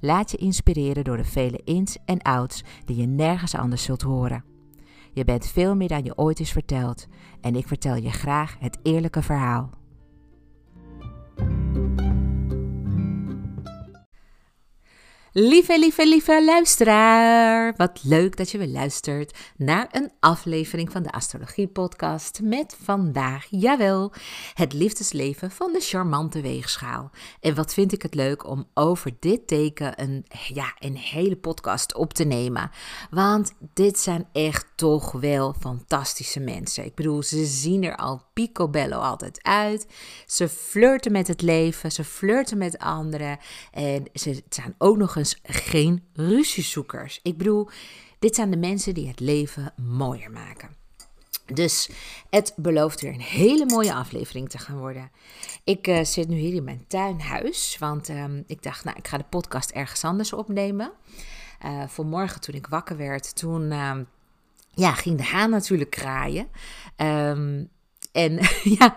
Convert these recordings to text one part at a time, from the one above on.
Laat je inspireren door de vele ins en outs die je nergens anders zult horen. Je bent veel meer dan je ooit is verteld en ik vertel je graag het eerlijke verhaal. Lieve, lieve, lieve luisteraar. Wat leuk dat je weer luistert naar een aflevering van de Astrologie Podcast. Met vandaag, jawel, het liefdesleven van de charmante weegschaal. En wat vind ik het leuk om over dit teken een, ja, een hele podcast op te nemen. Want dit zijn echt toch wel fantastische mensen. Ik bedoel, ze zien er al picobello altijd uit. Ze flirten met het leven, ze flirten met anderen. En ze zijn ook nog eens geen ruziezoekers. Ik bedoel, dit zijn de mensen die het leven mooier maken. Dus het belooft weer een hele mooie aflevering te gaan worden. Ik uh, zit nu hier in mijn tuinhuis, want um, ik dacht, nou, ik ga de podcast ergens anders opnemen. Uh, vanmorgen toen ik wakker werd, toen uh, ja, ging de haan natuurlijk kraaien. Um, en ja,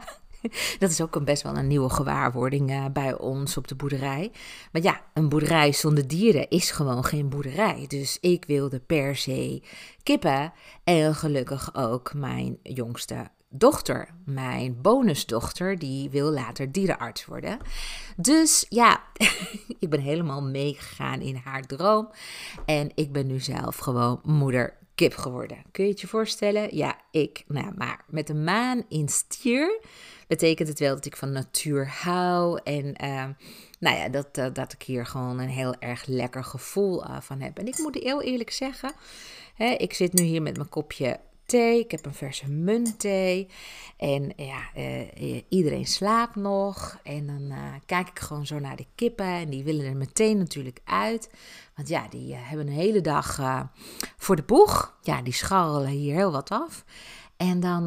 dat is ook een best wel een nieuwe gewaarwording uh, bij ons op de boerderij. Maar ja, een boerderij zonder dieren is gewoon geen boerderij. Dus ik wilde per se kippen. En gelukkig ook mijn jongste dochter, mijn bonusdochter, die wil later dierenarts worden. Dus ja, ik ben helemaal meegegaan in haar droom. En ik ben nu zelf gewoon moeder kip geworden. Kun je het je voorstellen? Ja, ik. Nou, maar met een maan in stier betekent het wel dat ik van natuur hou. En uh, nou ja, dat, dat ik hier gewoon een heel erg lekker gevoel van heb. En ik moet heel eerlijk zeggen, hè, ik zit nu hier met mijn kopje Ik heb een verse muntthee. En ja, uh, iedereen slaapt nog. En dan uh, kijk ik gewoon zo naar de kippen. En die willen er meteen natuurlijk uit. Want ja, die hebben een hele dag voor de boeg. Ja, die scharrelen hier heel wat af. En dan,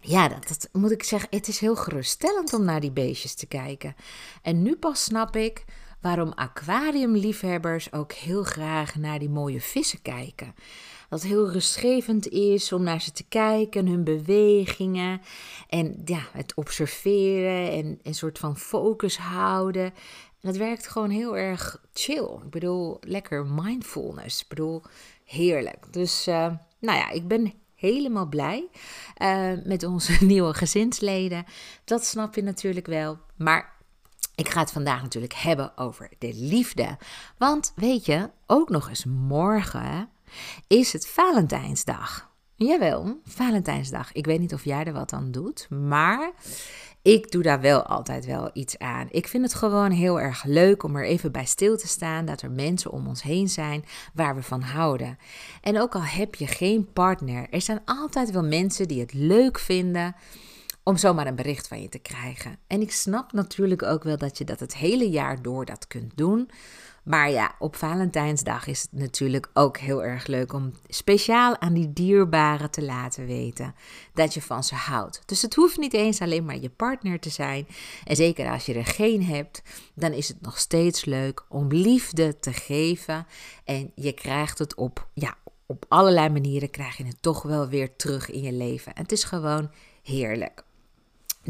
ja, dat, dat, moet ik zeggen, het is heel geruststellend om naar die beestjes te kijken. En nu pas snap ik waarom aquariumliefhebbers ook heel graag naar die mooie vissen kijken dat heel rustgevend is om naar ze te kijken, hun bewegingen en ja, het observeren en een soort van focus houden. En dat werkt gewoon heel erg chill. Ik bedoel, lekker mindfulness. Ik bedoel, heerlijk. Dus uh, nou ja, ik ben helemaal blij uh, met onze nieuwe gezinsleden. Dat snap je natuurlijk wel. Maar ik ga het vandaag natuurlijk hebben over de liefde. Want weet je, ook nog eens morgen is het Valentijnsdag. Jawel, Valentijnsdag. Ik weet niet of jij er wat aan doet, maar ik doe daar wel altijd wel iets aan. Ik vind het gewoon heel erg leuk om er even bij stil te staan dat er mensen om ons heen zijn waar we van houden. En ook al heb je geen partner, er zijn altijd wel mensen die het leuk vinden om zomaar een bericht van je te krijgen. En ik snap natuurlijk ook wel dat je dat het hele jaar door dat kunt doen. Maar ja, op Valentijnsdag is het natuurlijk ook heel erg leuk om speciaal aan die dierbaren te laten weten dat je van ze houdt. Dus het hoeft niet eens alleen maar je partner te zijn. En zeker als je er geen hebt, dan is het nog steeds leuk om liefde te geven. En je krijgt het op, ja, op allerlei manieren krijg je het toch wel weer terug in je leven. En het is gewoon heerlijk.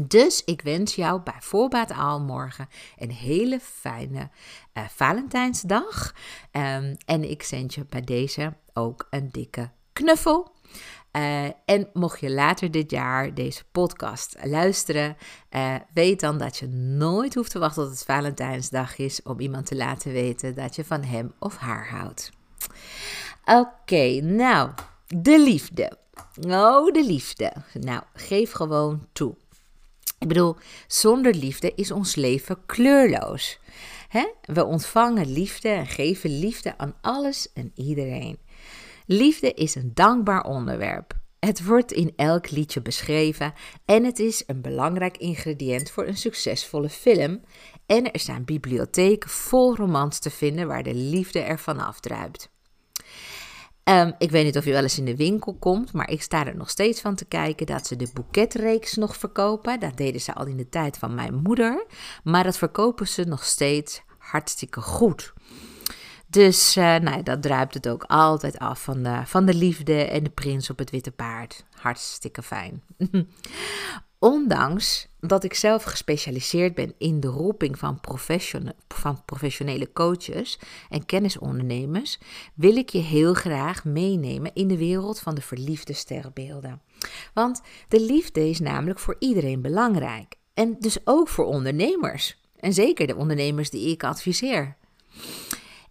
Dus ik wens jou bij voorbaat al morgen een hele fijne uh, Valentijnsdag. Um, en ik zend je bij deze ook een dikke knuffel. Uh, en mocht je later dit jaar deze podcast luisteren, uh, weet dan dat je nooit hoeft te wachten tot het Valentijnsdag is om iemand te laten weten dat je van hem of haar houdt. Oké, nou, de liefde. Oh, de liefde. Nou, geef gewoon toe. Ik bedoel, zonder liefde is ons leven kleurloos. We ontvangen liefde en geven liefde aan alles en iedereen. Liefde is een dankbaar onderwerp. Het wordt in elk liedje beschreven en het is een belangrijk ingrediënt voor een succesvolle film. En er zijn bibliotheken vol romans te vinden waar de liefde ervan afdruipt. Um, ik weet niet of je wel eens in de winkel komt, maar ik sta er nog steeds van te kijken dat ze de boeketreeks nog verkopen. Dat deden ze al in de tijd van mijn moeder, maar dat verkopen ze nog steeds hartstikke goed. Dus uh, nou, dat druipt het ook altijd af van van de liefde en de prins op het witte paard. Hartstikke fijn. Ondanks dat ik zelf gespecialiseerd ben in de roeping van, van professionele coaches en kennisondernemers, wil ik je heel graag meenemen in de wereld van de verliefde sterrenbeelden. Want de liefde is namelijk voor iedereen belangrijk. En dus ook voor ondernemers. En zeker de ondernemers die ik adviseer.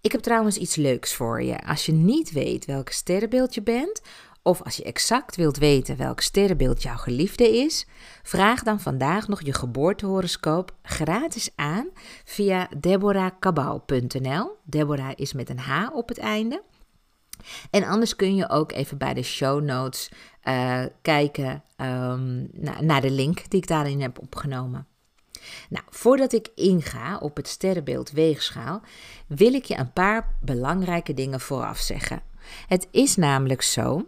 Ik heb trouwens iets leuks voor je. Als je niet weet welk sterrenbeeld je bent, of als je exact wilt weten welk sterrenbeeld jouw geliefde is, vraag dan vandaag nog je geboortehoroscoop gratis aan via deborahkabau.nl. Deborah is met een H op het einde. En anders kun je ook even bij de show notes uh, kijken um, naar de link die ik daarin heb opgenomen. Nou, voordat ik inga op het sterrenbeeld weegschaal, wil ik je een paar belangrijke dingen vooraf zeggen. Het is namelijk zo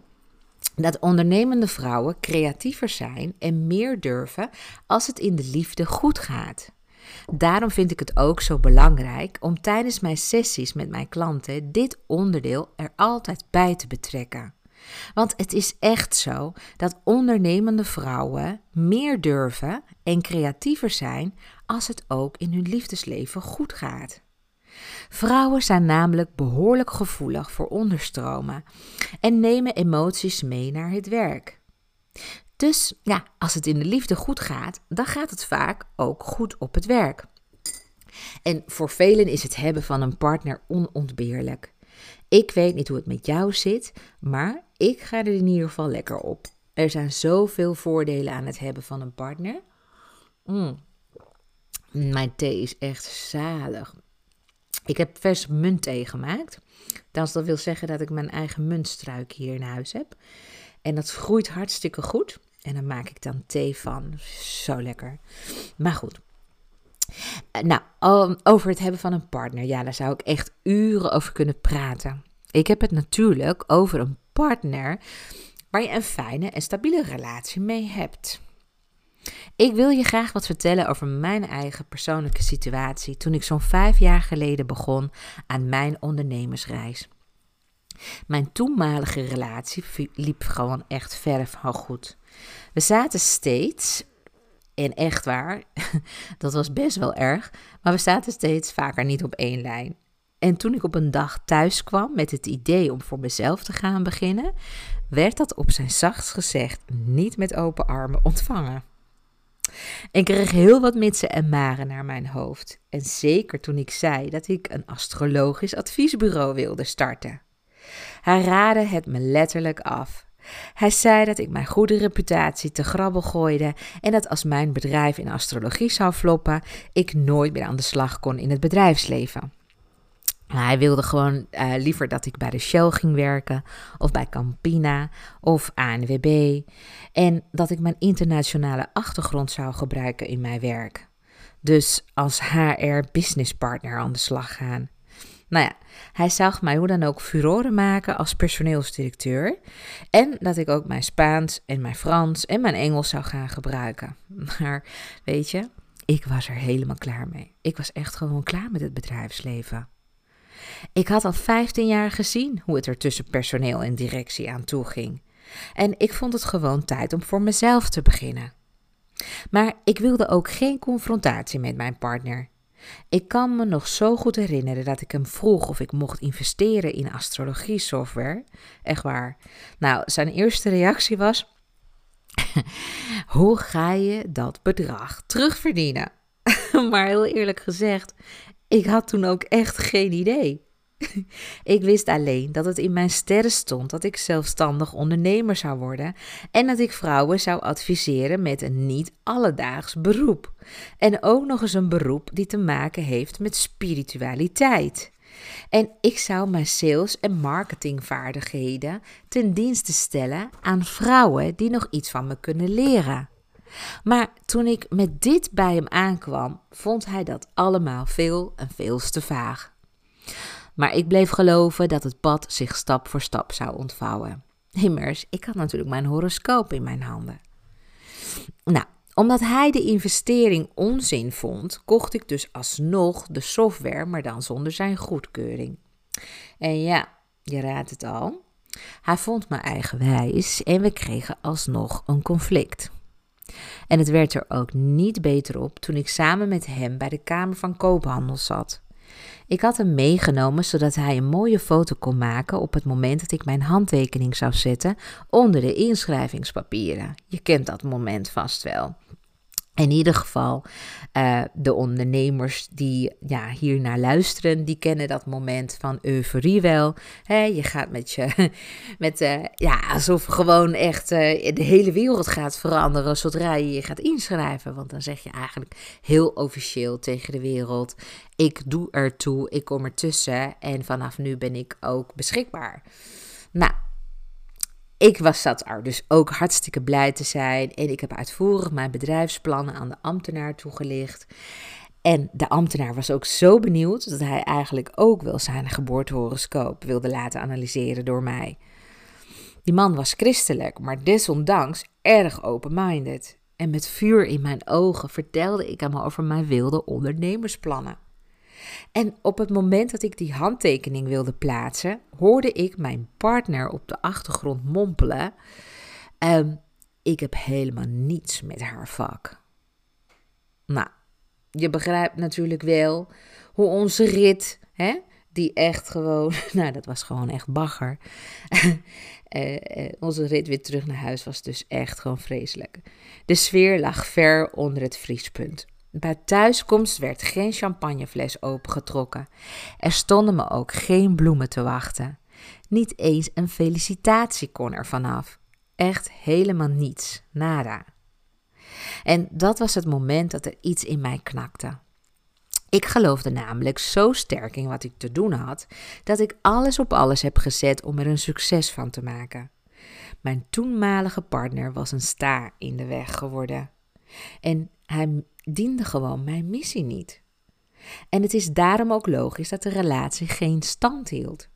dat ondernemende vrouwen creatiever zijn en meer durven als het in de liefde goed gaat. Daarom vind ik het ook zo belangrijk om tijdens mijn sessies met mijn klanten dit onderdeel er altijd bij te betrekken. Want het is echt zo dat ondernemende vrouwen meer durven en creatiever zijn als het ook in hun liefdesleven goed gaat. Vrouwen zijn namelijk behoorlijk gevoelig voor onderstromen en nemen emoties mee naar het werk. Dus ja, als het in de liefde goed gaat, dan gaat het vaak ook goed op het werk. En voor velen is het hebben van een partner onontbeerlijk. Ik weet niet hoe het met jou zit, maar ik ga er in ieder geval lekker op. Er zijn zoveel voordelen aan het hebben van een partner. Mm. Mijn thee is echt zalig. Ik heb vers muntthee gemaakt. Dat wil zeggen dat ik mijn eigen muntstruik hier in huis heb. En dat groeit hartstikke goed. En daar maak ik dan thee van. Zo lekker. Maar goed. Eh, nou, over het hebben van een partner. Ja, daar zou ik echt uren over kunnen praten. Ik heb het natuurlijk over een partner waar je een fijne en stabiele relatie mee hebt. Ik wil je graag wat vertellen over mijn eigen persoonlijke situatie toen ik zo'n vijf jaar geleden begon aan mijn ondernemersreis. Mijn toenmalige relatie liep gewoon echt verre van goed. We zaten steeds, en echt waar, dat was best wel erg, maar we zaten steeds vaker niet op één lijn. En toen ik op een dag thuis kwam met het idee om voor mezelf te gaan beginnen, werd dat op zijn zachtst gezegd niet met open armen ontvangen. Ik kreeg heel wat mitsen en maren naar mijn hoofd. En zeker toen ik zei dat ik een astrologisch adviesbureau wilde starten. Hij raadde het me letterlijk af. Hij zei dat ik mijn goede reputatie te grabbel gooide en dat als mijn bedrijf in astrologie zou floppen, ik nooit meer aan de slag kon in het bedrijfsleven. Hij wilde gewoon uh, liever dat ik bij de Shell ging werken, of bij Campina, of ANWB. En dat ik mijn internationale achtergrond zou gebruiken in mijn werk. Dus als HR business partner aan de slag gaan. Nou ja, hij zag mij hoe dan ook furoren maken als personeelsdirecteur. En dat ik ook mijn Spaans en mijn Frans en mijn Engels zou gaan gebruiken. Maar weet je, ik was er helemaal klaar mee. Ik was echt gewoon klaar met het bedrijfsleven. Ik had al 15 jaar gezien hoe het er tussen personeel en directie aan toe ging. En ik vond het gewoon tijd om voor mezelf te beginnen. Maar ik wilde ook geen confrontatie met mijn partner. Ik kan me nog zo goed herinneren dat ik hem vroeg of ik mocht investeren in astrologie software. Echt waar. Nou, zijn eerste reactie was: Hoe ga je dat bedrag terugverdienen? maar heel eerlijk gezegd, ik had toen ook echt geen idee. ik wist alleen dat het in mijn sterren stond dat ik zelfstandig ondernemer zou worden en dat ik vrouwen zou adviseren met een niet alledaags beroep. En ook nog eens een beroep die te maken heeft met spiritualiteit. En ik zou mijn sales- en marketingvaardigheden ten dienste stellen aan vrouwen die nog iets van me kunnen leren. Maar toen ik met dit bij hem aankwam, vond hij dat allemaal veel en veel te vaag. Maar ik bleef geloven dat het pad zich stap voor stap zou ontvouwen. Immers, ik had natuurlijk mijn horoscoop in mijn handen. Nou, omdat hij de investering onzin vond, kocht ik dus alsnog de software, maar dan zonder zijn goedkeuring. En ja, je raadt het al. Hij vond me eigenwijs en we kregen alsnog een conflict. En het werd er ook niet beter op toen ik samen met hem bij de Kamer van Koophandel zat. Ik had hem meegenomen zodat hij een mooie foto kon maken op het moment dat ik mijn handtekening zou zetten onder de inschrijvingspapieren. Je kent dat moment vast wel. In ieder geval, uh, de ondernemers die ja, hier naar luisteren, die kennen dat moment van euforie wel. je gaat met je, met, uh, ja, alsof gewoon echt uh, de hele wereld gaat veranderen zodra je je gaat inschrijven. Want dan zeg je eigenlijk heel officieel tegen de wereld, ik doe ertoe, ik kom ertussen en vanaf nu ben ik ook beschikbaar. Nou, ik was zat er dus ook hartstikke blij te zijn. En ik heb uitvoerig mijn bedrijfsplannen aan de ambtenaar toegelicht. En de ambtenaar was ook zo benieuwd dat hij eigenlijk ook wel zijn geboortehoroscoop wilde laten analyseren door mij. Die man was christelijk, maar desondanks erg open-minded. En met vuur in mijn ogen vertelde ik hem over mijn wilde ondernemersplannen. En op het moment dat ik die handtekening wilde plaatsen, hoorde ik mijn partner op de achtergrond mompelen. Um, ik heb helemaal niets met haar vak. Nou, je begrijpt natuurlijk wel hoe onze rit, hè, die echt gewoon, nou dat was gewoon echt bagger. uh, uh, onze rit weer terug naar huis was dus echt gewoon vreselijk. De sfeer lag ver onder het vriespunt. Bij thuiskomst werd geen champagnefles opengetrokken. Er stonden me ook geen bloemen te wachten. Niet eens een felicitatie kon er vanaf. Echt helemaal niets, nada. En dat was het moment dat er iets in mij knakte. Ik geloofde namelijk zo sterk in wat ik te doen had, dat ik alles op alles heb gezet om er een succes van te maken. Mijn toenmalige partner was een sta in de weg geworden. En hij diende gewoon mijn missie niet. En het is daarom ook logisch dat de relatie geen stand hield.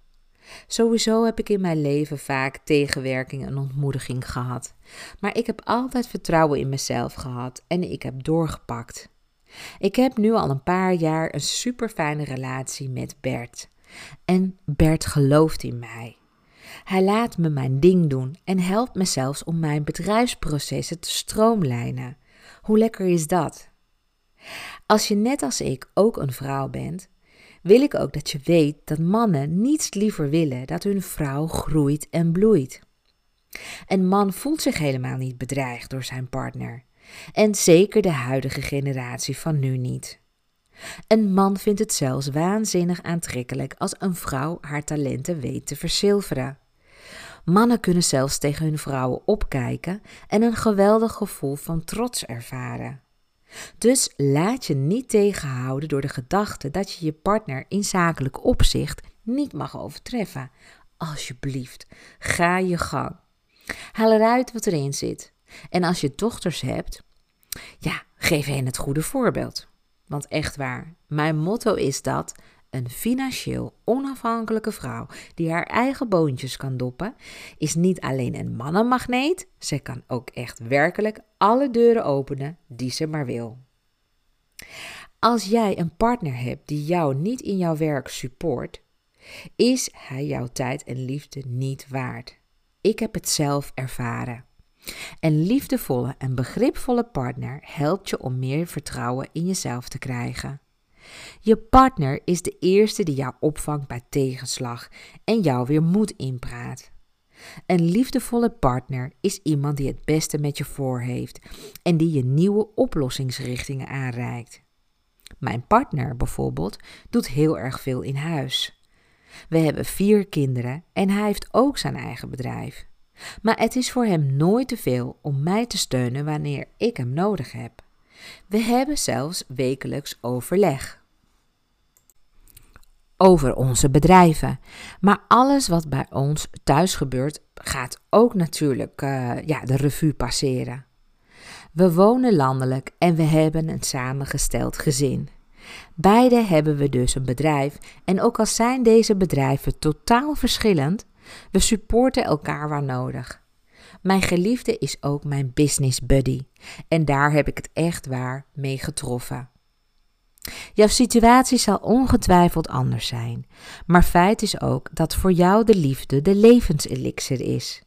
Sowieso heb ik in mijn leven vaak tegenwerking en ontmoediging gehad. Maar ik heb altijd vertrouwen in mezelf gehad en ik heb doorgepakt. Ik heb nu al een paar jaar een super fijne relatie met Bert. En Bert gelooft in mij. Hij laat me mijn ding doen en helpt me zelfs om mijn bedrijfsprocessen te stroomlijnen. Hoe lekker is dat? Als je net als ik ook een vrouw bent, wil ik ook dat je weet dat mannen niets liever willen dat hun vrouw groeit en bloeit. Een man voelt zich helemaal niet bedreigd door zijn partner. En zeker de huidige generatie van nu niet. Een man vindt het zelfs waanzinnig aantrekkelijk als een vrouw haar talenten weet te verzilveren. Mannen kunnen zelfs tegen hun vrouwen opkijken en een geweldig gevoel van trots ervaren. Dus laat je niet tegenhouden door de gedachte dat je je partner in zakelijk opzicht niet mag overtreffen. Alsjeblieft, ga je gang. Haal eruit wat erin zit. En als je dochters hebt, ja, geef hen het goede voorbeeld. Want echt waar, mijn motto is dat een financieel onafhankelijke vrouw die haar eigen boontjes kan doppen, is niet alleen een mannenmagneet, ze kan ook echt werkelijk alle deuren openen die ze maar wil. Als jij een partner hebt die jou niet in jouw werk support, is hij jouw tijd en liefde niet waard. Ik heb het zelf ervaren. Een liefdevolle en begripvolle partner helpt je om meer vertrouwen in jezelf te krijgen. Je partner is de eerste die jou opvangt bij tegenslag en jou weer moed inpraat. Een liefdevolle partner is iemand die het beste met je voor heeft en die je nieuwe oplossingsrichtingen aanreikt. Mijn partner bijvoorbeeld doet heel erg veel in huis. We hebben vier kinderen en hij heeft ook zijn eigen bedrijf. Maar het is voor hem nooit te veel om mij te steunen wanneer ik hem nodig heb. We hebben zelfs wekelijks overleg over onze bedrijven. Maar alles wat bij ons thuis gebeurt, gaat ook natuurlijk uh, ja, de revue passeren. We wonen landelijk en we hebben een samengesteld gezin. Beide hebben we dus een bedrijf en ook al zijn deze bedrijven totaal verschillend, we supporten elkaar waar nodig. Mijn geliefde is ook mijn business buddy en daar heb ik het echt waar mee getroffen. Jouw situatie zal ongetwijfeld anders zijn, maar feit is ook dat voor jou de liefde de levenselixer is.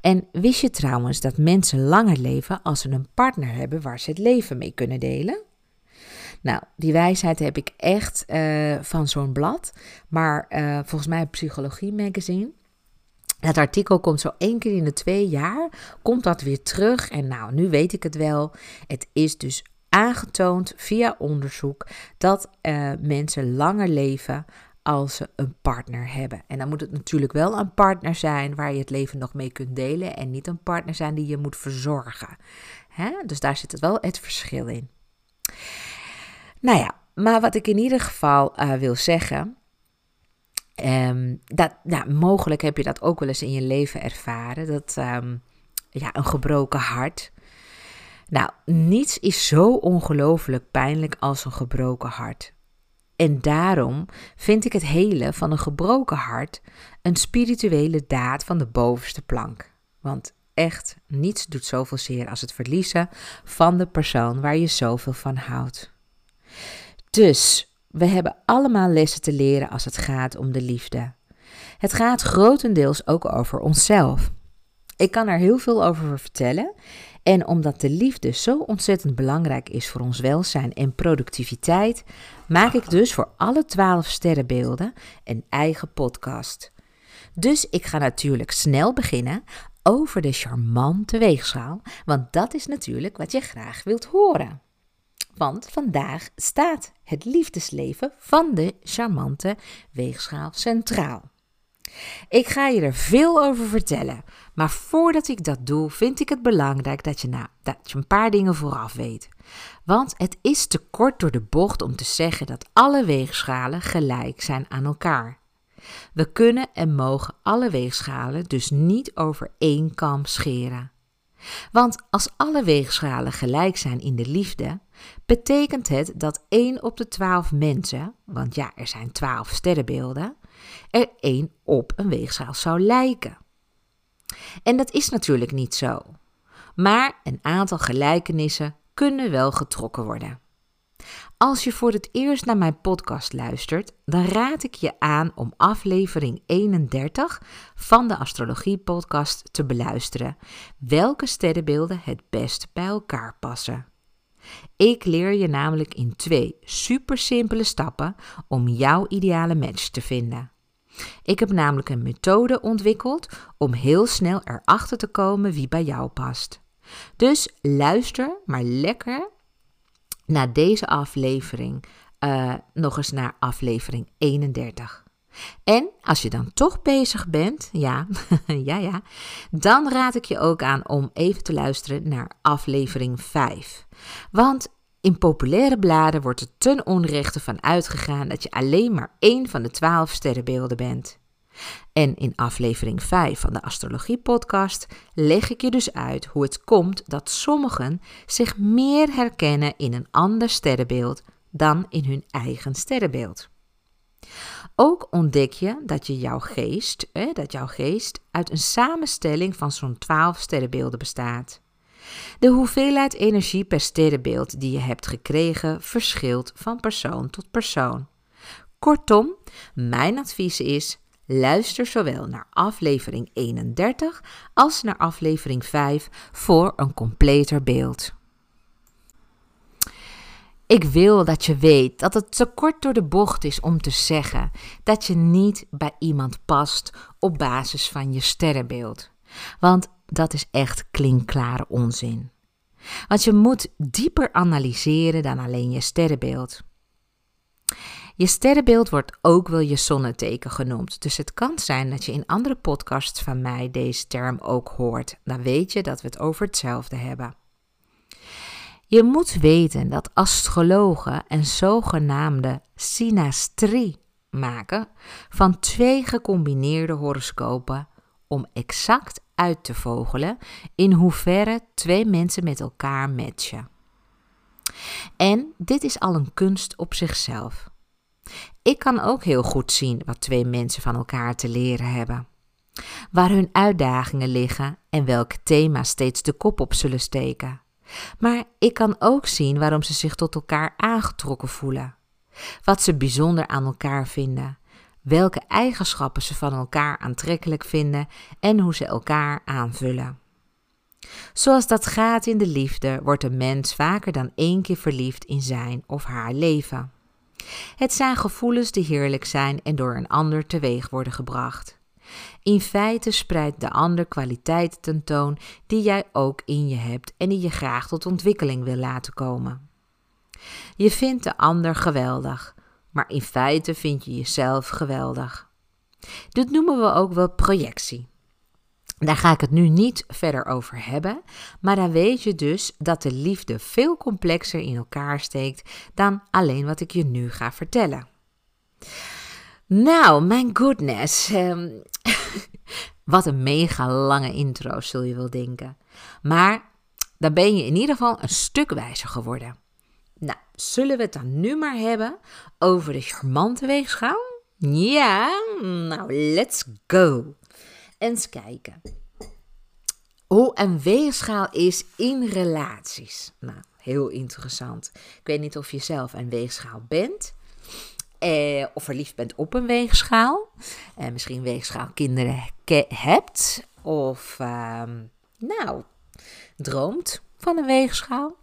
En wist je trouwens dat mensen langer leven als ze een partner hebben waar ze het leven mee kunnen delen? Nou, die wijsheid heb ik echt uh, van zo'n blad, maar uh, volgens mij Psychologie Magazine. Dat artikel komt zo één keer in de twee jaar, komt dat weer terug. En nou, nu weet ik het wel. Het is dus aangetoond via onderzoek dat uh, mensen langer leven als ze een partner hebben. En dan moet het natuurlijk wel een partner zijn waar je het leven nog mee kunt delen en niet een partner zijn die je moet verzorgen. Hè? Dus daar zit het wel het verschil in. Nou ja, maar wat ik in ieder geval uh, wil zeggen. Um, dat, mogelijk heb je dat ook wel eens in je leven ervaren. Dat um, ja, een gebroken hart. Nou, niets is zo ongelooflijk pijnlijk als een gebroken hart. En daarom vind ik het hele van een gebroken hart een spirituele daad van de bovenste plank. Want echt, niets doet zoveel zeer als het verliezen van de persoon waar je zoveel van houdt. Dus, we hebben allemaal lessen te leren als het gaat om de liefde. Het gaat grotendeels ook over onszelf. Ik kan er heel veel over vertellen en omdat de liefde zo ontzettend belangrijk is voor ons welzijn en productiviteit, maak ik dus voor alle twaalf sterrenbeelden een eigen podcast. Dus ik ga natuurlijk snel beginnen over de charmante weegschaal, want dat is natuurlijk wat je graag wilt horen. Want vandaag staat het liefdesleven van de charmante weegschaal centraal. Ik ga je er veel over vertellen, maar voordat ik dat doe, vind ik het belangrijk dat je, dat je een paar dingen vooraf weet. Want het is te kort door de bocht om te zeggen dat alle weegschalen gelijk zijn aan elkaar. We kunnen en mogen alle weegschalen dus niet over één kam scheren. Want als alle weegschalen gelijk zijn in de liefde, betekent het dat 1 op de 12 mensen, want ja, er zijn 12 sterrenbeelden, er één op een weegschaal zou lijken. En dat is natuurlijk niet zo. Maar een aantal gelijkenissen kunnen wel getrokken worden. Als je voor het eerst naar mijn podcast luistert, dan raad ik je aan om aflevering 31 van de Astrologie Podcast te beluisteren. Welke sterrenbeelden het best bij elkaar passen. Ik leer je namelijk in twee super simpele stappen om jouw ideale match te vinden. Ik heb namelijk een methode ontwikkeld om heel snel erachter te komen wie bij jou past. Dus luister maar lekker naar deze aflevering uh, nog eens naar aflevering 31. En als je dan toch bezig bent, ja, ja, ja, dan raad ik je ook aan om even te luisteren naar aflevering 5. Want In populaire bladen wordt er ten onrechte van uitgegaan dat je alleen maar één van de twaalf sterrenbeelden bent. En in aflevering 5 van de Astrologie Podcast leg ik je dus uit hoe het komt dat sommigen zich meer herkennen in een ander sterrenbeeld dan in hun eigen sterrenbeeld. Ook ontdek je dat, je jouw geest, dat jouw geest uit een samenstelling van zo'n 12 sterrenbeelden bestaat. De hoeveelheid energie per sterrenbeeld die je hebt gekregen verschilt van persoon tot persoon. Kortom, mijn advies is: luister zowel naar aflevering 31 als naar aflevering 5 voor een completer beeld. Ik wil dat je weet dat het te kort door de bocht is om te zeggen dat je niet bij iemand past op basis van je sterrenbeeld. Want dat is echt klinkklare onzin. Want je moet dieper analyseren dan alleen je sterrenbeeld. Je sterrenbeeld wordt ook wel je zonneteken genoemd, dus het kan zijn dat je in andere podcasts van mij deze term ook hoort. Dan weet je dat we het over hetzelfde hebben. Je moet weten dat astrologen een zogenaamde synastrie maken van twee gecombineerde horoscopen om exact uit te vogelen in hoeverre twee mensen met elkaar matchen. En dit is al een kunst op zichzelf. Ik kan ook heel goed zien wat twee mensen van elkaar te leren hebben. Waar hun uitdagingen liggen en welke thema's steeds de kop op zullen steken. Maar ik kan ook zien waarom ze zich tot elkaar aangetrokken voelen. Wat ze bijzonder aan elkaar vinden. Welke eigenschappen ze van elkaar aantrekkelijk vinden en hoe ze elkaar aanvullen. Zoals dat gaat in de liefde, wordt een mens vaker dan één keer verliefd in zijn of haar leven. Het zijn gevoelens die heerlijk zijn en door een ander teweeg worden gebracht. In feite spreidt de ander kwaliteiten tentoon die jij ook in je hebt en die je graag tot ontwikkeling wil laten komen. Je vindt de ander geweldig, maar in feite vind je jezelf geweldig. Dit noemen we ook wel projectie. Daar ga ik het nu niet verder over hebben, maar dan weet je dus dat de liefde veel complexer in elkaar steekt dan alleen wat ik je nu ga vertellen. Nou, mijn goodness. Ehm, wat een mega lange intro, zul je wel denken. Maar dan ben je in ieder geval een stuk wijzer geworden. Nou, zullen we het dan nu maar hebben over de charmante weegschaal? Ja, nou, let's go. Eens kijken. Hoe een weegschaal is in relaties. Nou, heel interessant. Ik weet niet of je zelf een weegschaal bent. Eh, of verliefd bent op een weegschaal. En misschien weegschaalkinderen hebt. Of, ehm, nou, droomt van een weegschaal.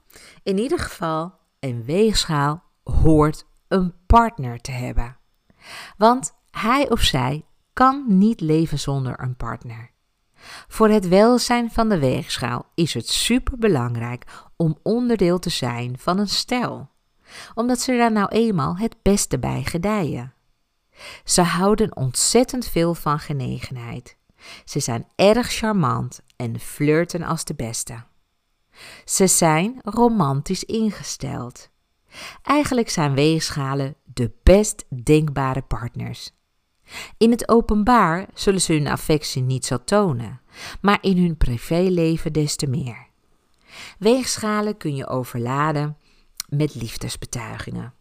In ieder geval, een weegschaal hoort een partner te hebben. Want hij of zij kan niet leven zonder een partner. Voor het welzijn van de weegschaal is het superbelangrijk om onderdeel te zijn van een stel omdat ze daar nou eenmaal het beste bij gedijen. Ze houden ontzettend veel van genegenheid. Ze zijn erg charmant en flirten als de beste. Ze zijn romantisch ingesteld. Eigenlijk zijn weegschalen de best denkbare partners. In het openbaar zullen ze hun affectie niet zo tonen, maar in hun privéleven des te meer. Weegschalen kun je overladen met liefdesbetuigingen.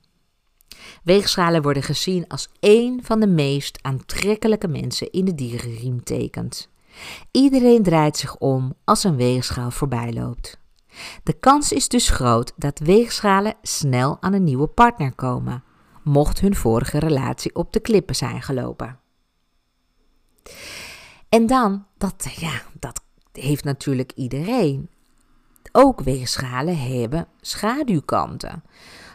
Weegschalen worden gezien als één van de meest aantrekkelijke mensen in de dierenriemtekens. Iedereen draait zich om als een weegschaal voorbij loopt. De kans is dus groot dat weegschalen snel aan een nieuwe partner komen, mocht hun vorige relatie op de klippen zijn gelopen. En dan, dat, ja, dat heeft natuurlijk iedereen. Ook weegschalen hebben schaduwkanten.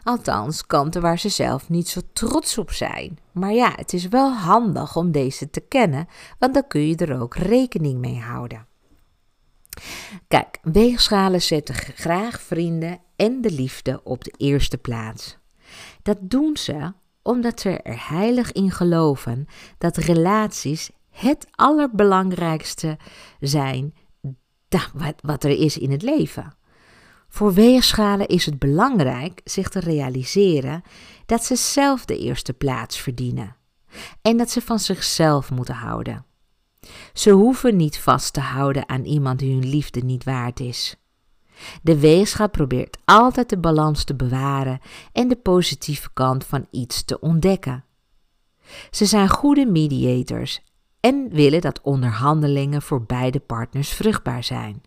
Althans, kanten waar ze zelf niet zo trots op zijn. Maar ja, het is wel handig om deze te kennen, want dan kun je er ook rekening mee houden. Kijk, weegschalen zetten graag vrienden en de liefde op de eerste plaats. Dat doen ze omdat ze er heilig in geloven dat relaties het allerbelangrijkste zijn wat, er is in het leven. Voor weegschalen is het belangrijk zich te realiseren dat ze zelf de eerste plaats verdienen en dat ze van zichzelf moeten houden. Ze hoeven niet vast te houden aan iemand die hun liefde niet waard is. De weegschaal probeert altijd de balans te bewaren en de positieve kant van iets te ontdekken. Ze zijn goede mediators en willen dat onderhandelingen voor beide partners vruchtbaar zijn.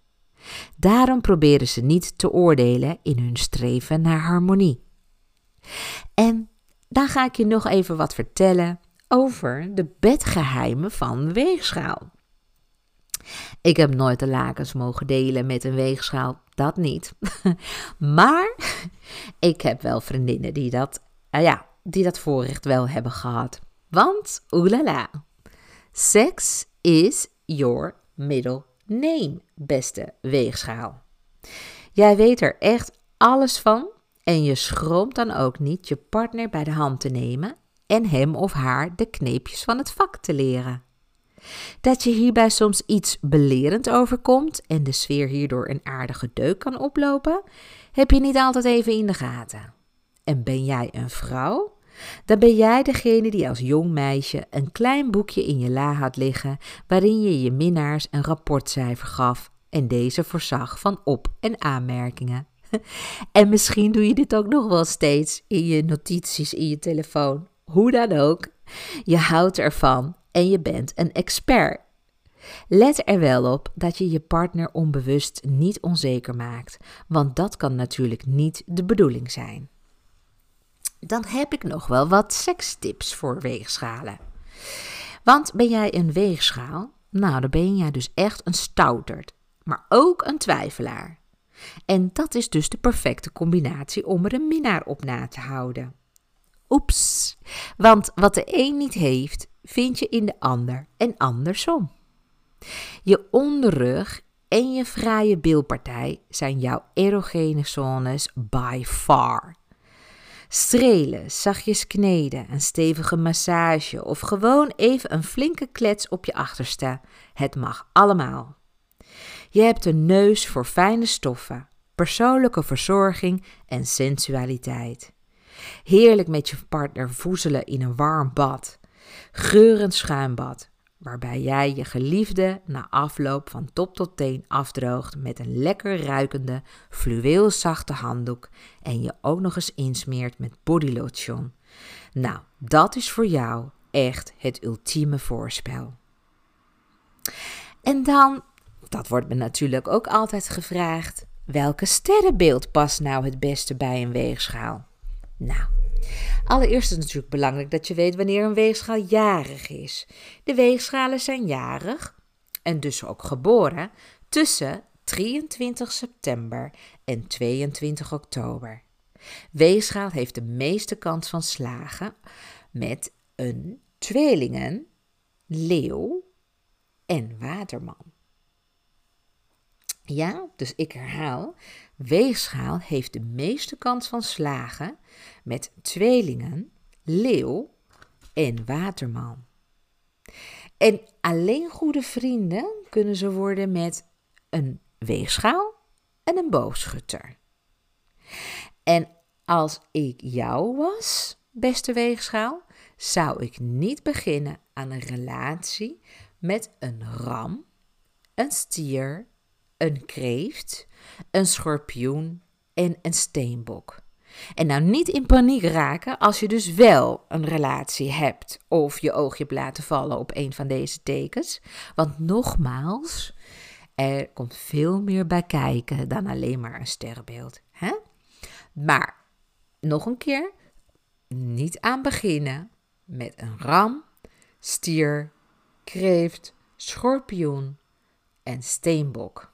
Daarom proberen ze niet te oordelen in hun streven naar harmonie. En dan ga ik je nog even wat vertellen over de bedgeheimen van weegschaal. Ik heb nooit de lakens mogen delen met een weegschaal, dat niet. maar ik heb wel vriendinnen die dat, uh, ja, die dat voorrecht wel hebben gehad. Want, oelala, sex is your middle name, beste weegschaal. Jij weet er echt alles van en je schroomt dan ook niet je partner bij de hand te nemen en hem of haar de kneepjes van het vak te leren. Dat je hierbij soms iets belerend overkomt en de sfeer hierdoor een aardige deuk kan oplopen, heb je niet altijd even in de gaten. En ben jij een vrouw? Dan ben jij degene die als jong meisje een klein boekje in je la had liggen waarin je je minnaars een rapportcijfer gaf en deze voorzag van op- en aanmerkingen. En misschien doe je dit ook nog wel steeds in je notities in je telefoon. Hoe dan ook, je houdt ervan en je bent een expert. Let er wel op dat je je partner onbewust niet onzeker maakt, want dat kan natuurlijk niet de bedoeling zijn. Dan heb ik nog wel wat sekstips voor weegschalen. Want ben jij een weegschaal? Nou, dan ben jij dus echt een stouterd, maar ook een twijfelaar. En dat is dus de perfecte combinatie om er een minnaar op na te houden. Oeps, want wat de een niet heeft, vind je in de ander en andersom. Je onderrug en je vrije bilpartij zijn jouw erogene zones by far. Strelen, zachtjes kneden, een stevige massage of gewoon even een flinke klets op je achterste. Het mag allemaal. Je hebt een neus voor fijne stoffen, persoonlijke verzorging en sensualiteit. Heerlijk met je partner voezelen in een warm bad. Geurend schuimbad, waarbij jij je geliefde na afloop van top tot teen afdroogt met een lekker ruikende, fluweelzachte handdoek en je ook nog eens insmeert met bodylotion. Nou, dat is voor jou echt het ultieme voorspel. En dan, dat wordt me natuurlijk ook altijd gevraagd, welke sterrenbeeld past nou het beste bij een weegschaal? Nou, allereerst is het natuurlijk belangrijk dat je weet wanneer een weegschaal jarig is. De weegschalen zijn jarig en dus ook geboren tussen 23 september en 22 oktober. Weegschaal heeft de meeste kans van slagen met een tweelingen, leeuw en waterman. Ja, dus ik herhaal, weegschaal heeft de meeste kans van slagen met tweelingen, leeuw en waterman. En alleen goede vrienden kunnen ze worden met een weegschaal en een boogschutter. En als ik jou was, beste weegschaal, zou ik niet beginnen aan een relatie met een ram, een stier, een kreeft, een schorpioen en een steenbok. En nou niet in paniek raken als je dus wel een relatie hebt of je oog hebt laten vallen op een van deze tekens. Want nogmaals, er komt veel meer bij kijken dan alleen maar een sterrenbeeld. Hè? Maar nog een keer, niet aan beginnen met een ram, stier, kreeft, schorpioen en steenbok.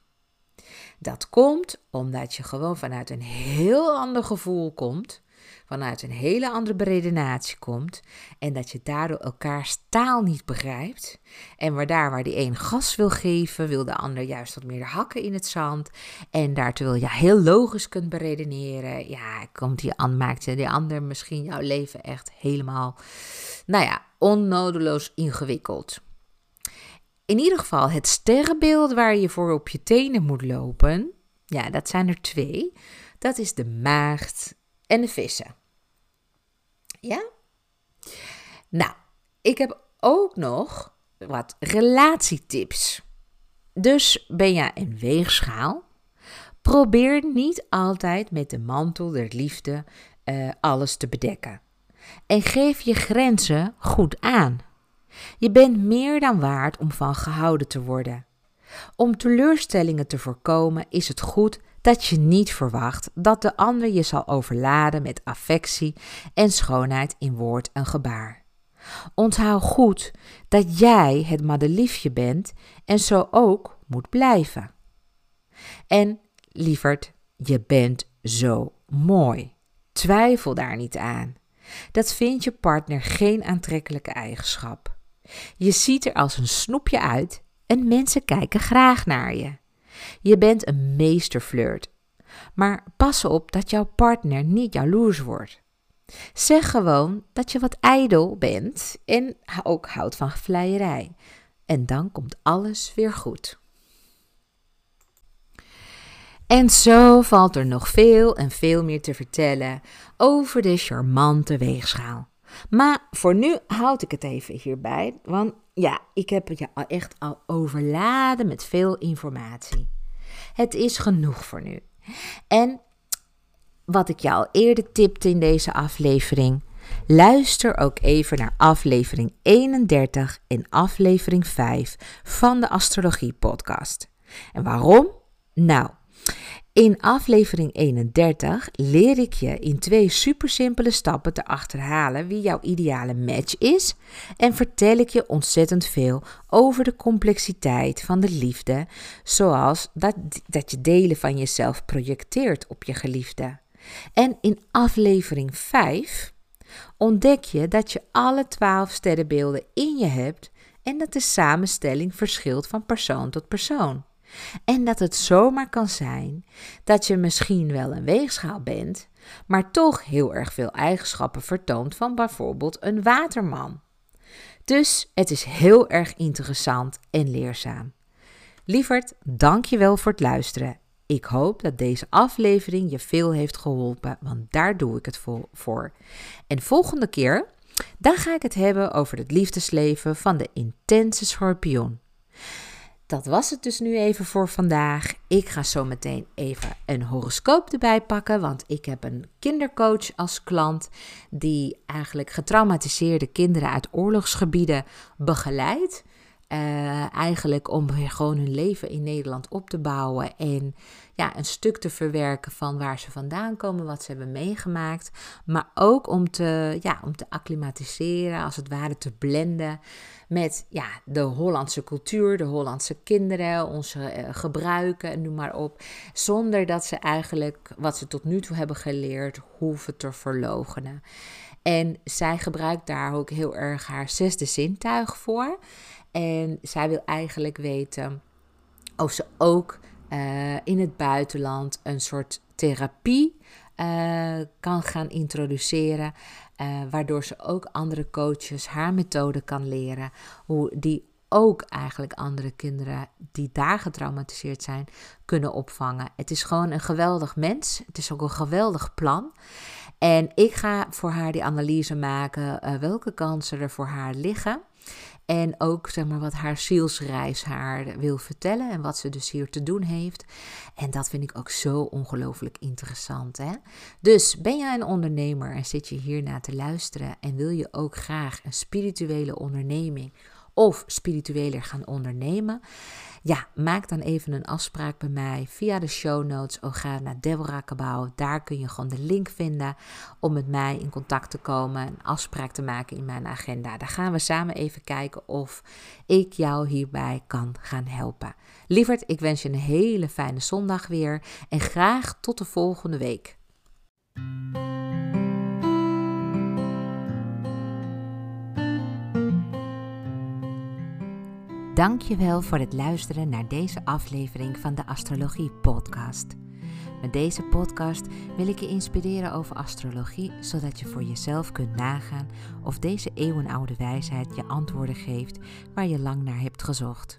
Dat komt omdat je gewoon vanuit een heel ander gevoel komt, vanuit een hele andere beredenatie komt en dat je daardoor elkaars taal niet begrijpt. En waar daar waar die een gas wil geven, wil de ander juist wat meer hakken in het zand. En daar terwijl je heel logisch kunt beredeneren, ja, komt die, maakt die ander misschien jouw leven echt helemaal, nou ja, onnodeloos ingewikkeld. In ieder geval, het sterrenbeeld waar je voor op je tenen moet lopen, Ja, dat zijn er twee. Dat is de maagd en de vissen. Ja? Nou, ik heb ook nog wat relatietips. Dus ben jij een weegschaal? Probeer niet altijd met de mantel der liefde uh, alles te bedekken. En geef je grenzen goed aan. Je bent meer dan waard om van gehouden te worden. Om teleurstellingen te voorkomen is het goed dat je niet verwacht dat de ander je zal overladen met affectie en schoonheid in woord en gebaar. Onthoud goed dat jij het madeliefje bent en zo ook moet blijven. En lieverd, je bent zo mooi. Twijfel daar niet aan. Dat vindt je partner geen aantrekkelijke eigenschap. Je ziet er als een snoepje uit en mensen kijken graag naar je. Je bent een meesterflirt. Maar pas op dat jouw partner niet jaloers wordt. Zeg gewoon dat je wat ijdel bent en ook houdt van vleierij. En dan komt alles weer goed. En zo valt er nog veel en veel meer te vertellen over de charmante weegschaal. Maar voor nu houd ik het even hierbij, want ja, ik heb je echt al overladen met veel informatie. Het is genoeg voor nu. En wat ik je al eerder tipte in deze aflevering, luister ook even naar aflevering 31 en aflevering 5 van de Astrologie Podcast. En waarom? Nou, in aflevering 31 leer ik je in twee supersimpele stappen te achterhalen wie jouw ideale match is en vertel ik je ontzettend veel over de complexiteit van de liefde, zoals dat, dat je delen van jezelf projecteert op je geliefde. En in aflevering 5 ontdek je dat je alle 12 sterrenbeelden in je hebt en dat de samenstelling verschilt van persoon tot persoon. En dat het zomaar kan zijn dat je misschien wel een weegschaal bent, maar toch heel erg veel eigenschappen vertoont van bijvoorbeeld een waterman. Dus het is heel erg interessant en leerzaam. Lieverd, dank je wel voor het luisteren. Ik hoop dat deze aflevering je veel heeft geholpen, want daar doe ik het voor. En volgende keer, dan ga ik het hebben over het liefdesleven van de intense schorpioen. Dat was het dus nu even voor vandaag. Ik ga zo meteen even een horoscoop erbij pakken, want ik heb een kindercoach als klant die eigenlijk getraumatiseerde kinderen uit oorlogsgebieden begeleidt. Uh, eigenlijk om gewoon hun leven in Nederland op te bouwen en ja, een stuk te verwerken van waar ze vandaan komen, wat ze hebben meegemaakt. Maar ook om te, ja, om te acclimatiseren, als het ware te blenden met ja, de Hollandse cultuur, de Hollandse kinderen, onze uh, gebruiken, noem maar op. Zonder dat ze eigenlijk wat ze tot nu toe hebben geleerd hoeven te verlogenen. En zij gebruikt daar ook heel erg haar zesde zintuig voor. En zij wil eigenlijk weten of ze ook uh, in het buitenland een soort therapie uh, kan gaan introduceren. Uh, waardoor ze ook andere coaches haar methode kan leren. Hoe die ook eigenlijk andere kinderen die daar getraumatiseerd zijn kunnen opvangen. Het is gewoon een geweldig mens. Het is ook een geweldig plan. En ik ga voor haar die analyse maken welke kansen er voor haar liggen. En ook zeg maar, wat haar zielsreis haar wil vertellen en wat ze dus hier te doen heeft. En dat vind ik ook zo ongelooflijk interessant. Hè? Dus ben jij een ondernemer en zit je hier naar te luisteren en wil je ook graag een spirituele onderneming of spiritueler gaan ondernemen? Ja, maak dan even een afspraak bij mij via de show notes. Of ga naar Deborah Cabau. Daar kun je gewoon de link vinden om met mij in contact te komen. Een afspraak te maken in mijn agenda. Daar gaan we samen even kijken of ik jou hierbij kan gaan helpen. Lieverd, ik wens je een hele fijne zondag weer. En graag tot de volgende week. Dankjewel voor het luisteren naar deze aflevering van de Astrologie Podcast. Met deze podcast wil ik je inspireren over astrologie, zodat je voor jezelf kunt nagaan of deze eeuwenoude wijsheid je antwoorden geeft waar je lang naar hebt gezocht.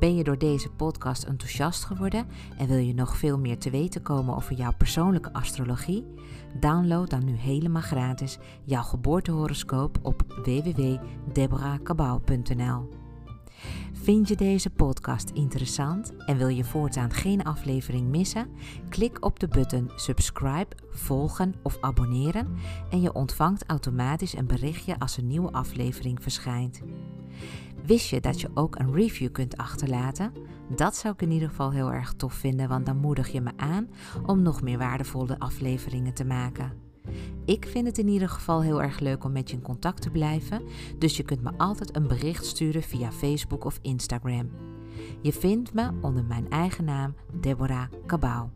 Ben je door deze podcast enthousiast geworden en wil je nog veel meer te weten komen over jouw persoonlijke astrologie? Download dan nu helemaal gratis jouw geboortehoroscoop op www.deborahkabau.nl. Vind je deze podcast interessant en wil je voortaan geen aflevering missen? Klik op de button subscribe, volgen of abonneren en je ontvangt automatisch een berichtje als een nieuwe aflevering verschijnt. Wist je dat je ook een review kunt achterlaten? Dat zou ik in ieder geval heel erg tof vinden, want dan moedig je me aan om nog meer waardevolle afleveringen te maken. Ik vind het in ieder geval heel erg leuk om met je in contact te blijven, dus je kunt me altijd een bericht sturen via Facebook of Instagram. Je vindt me onder mijn eigen naam Deborah Cabau.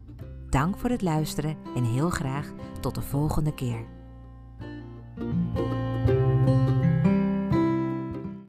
Dank voor het luisteren en heel graag tot de volgende keer.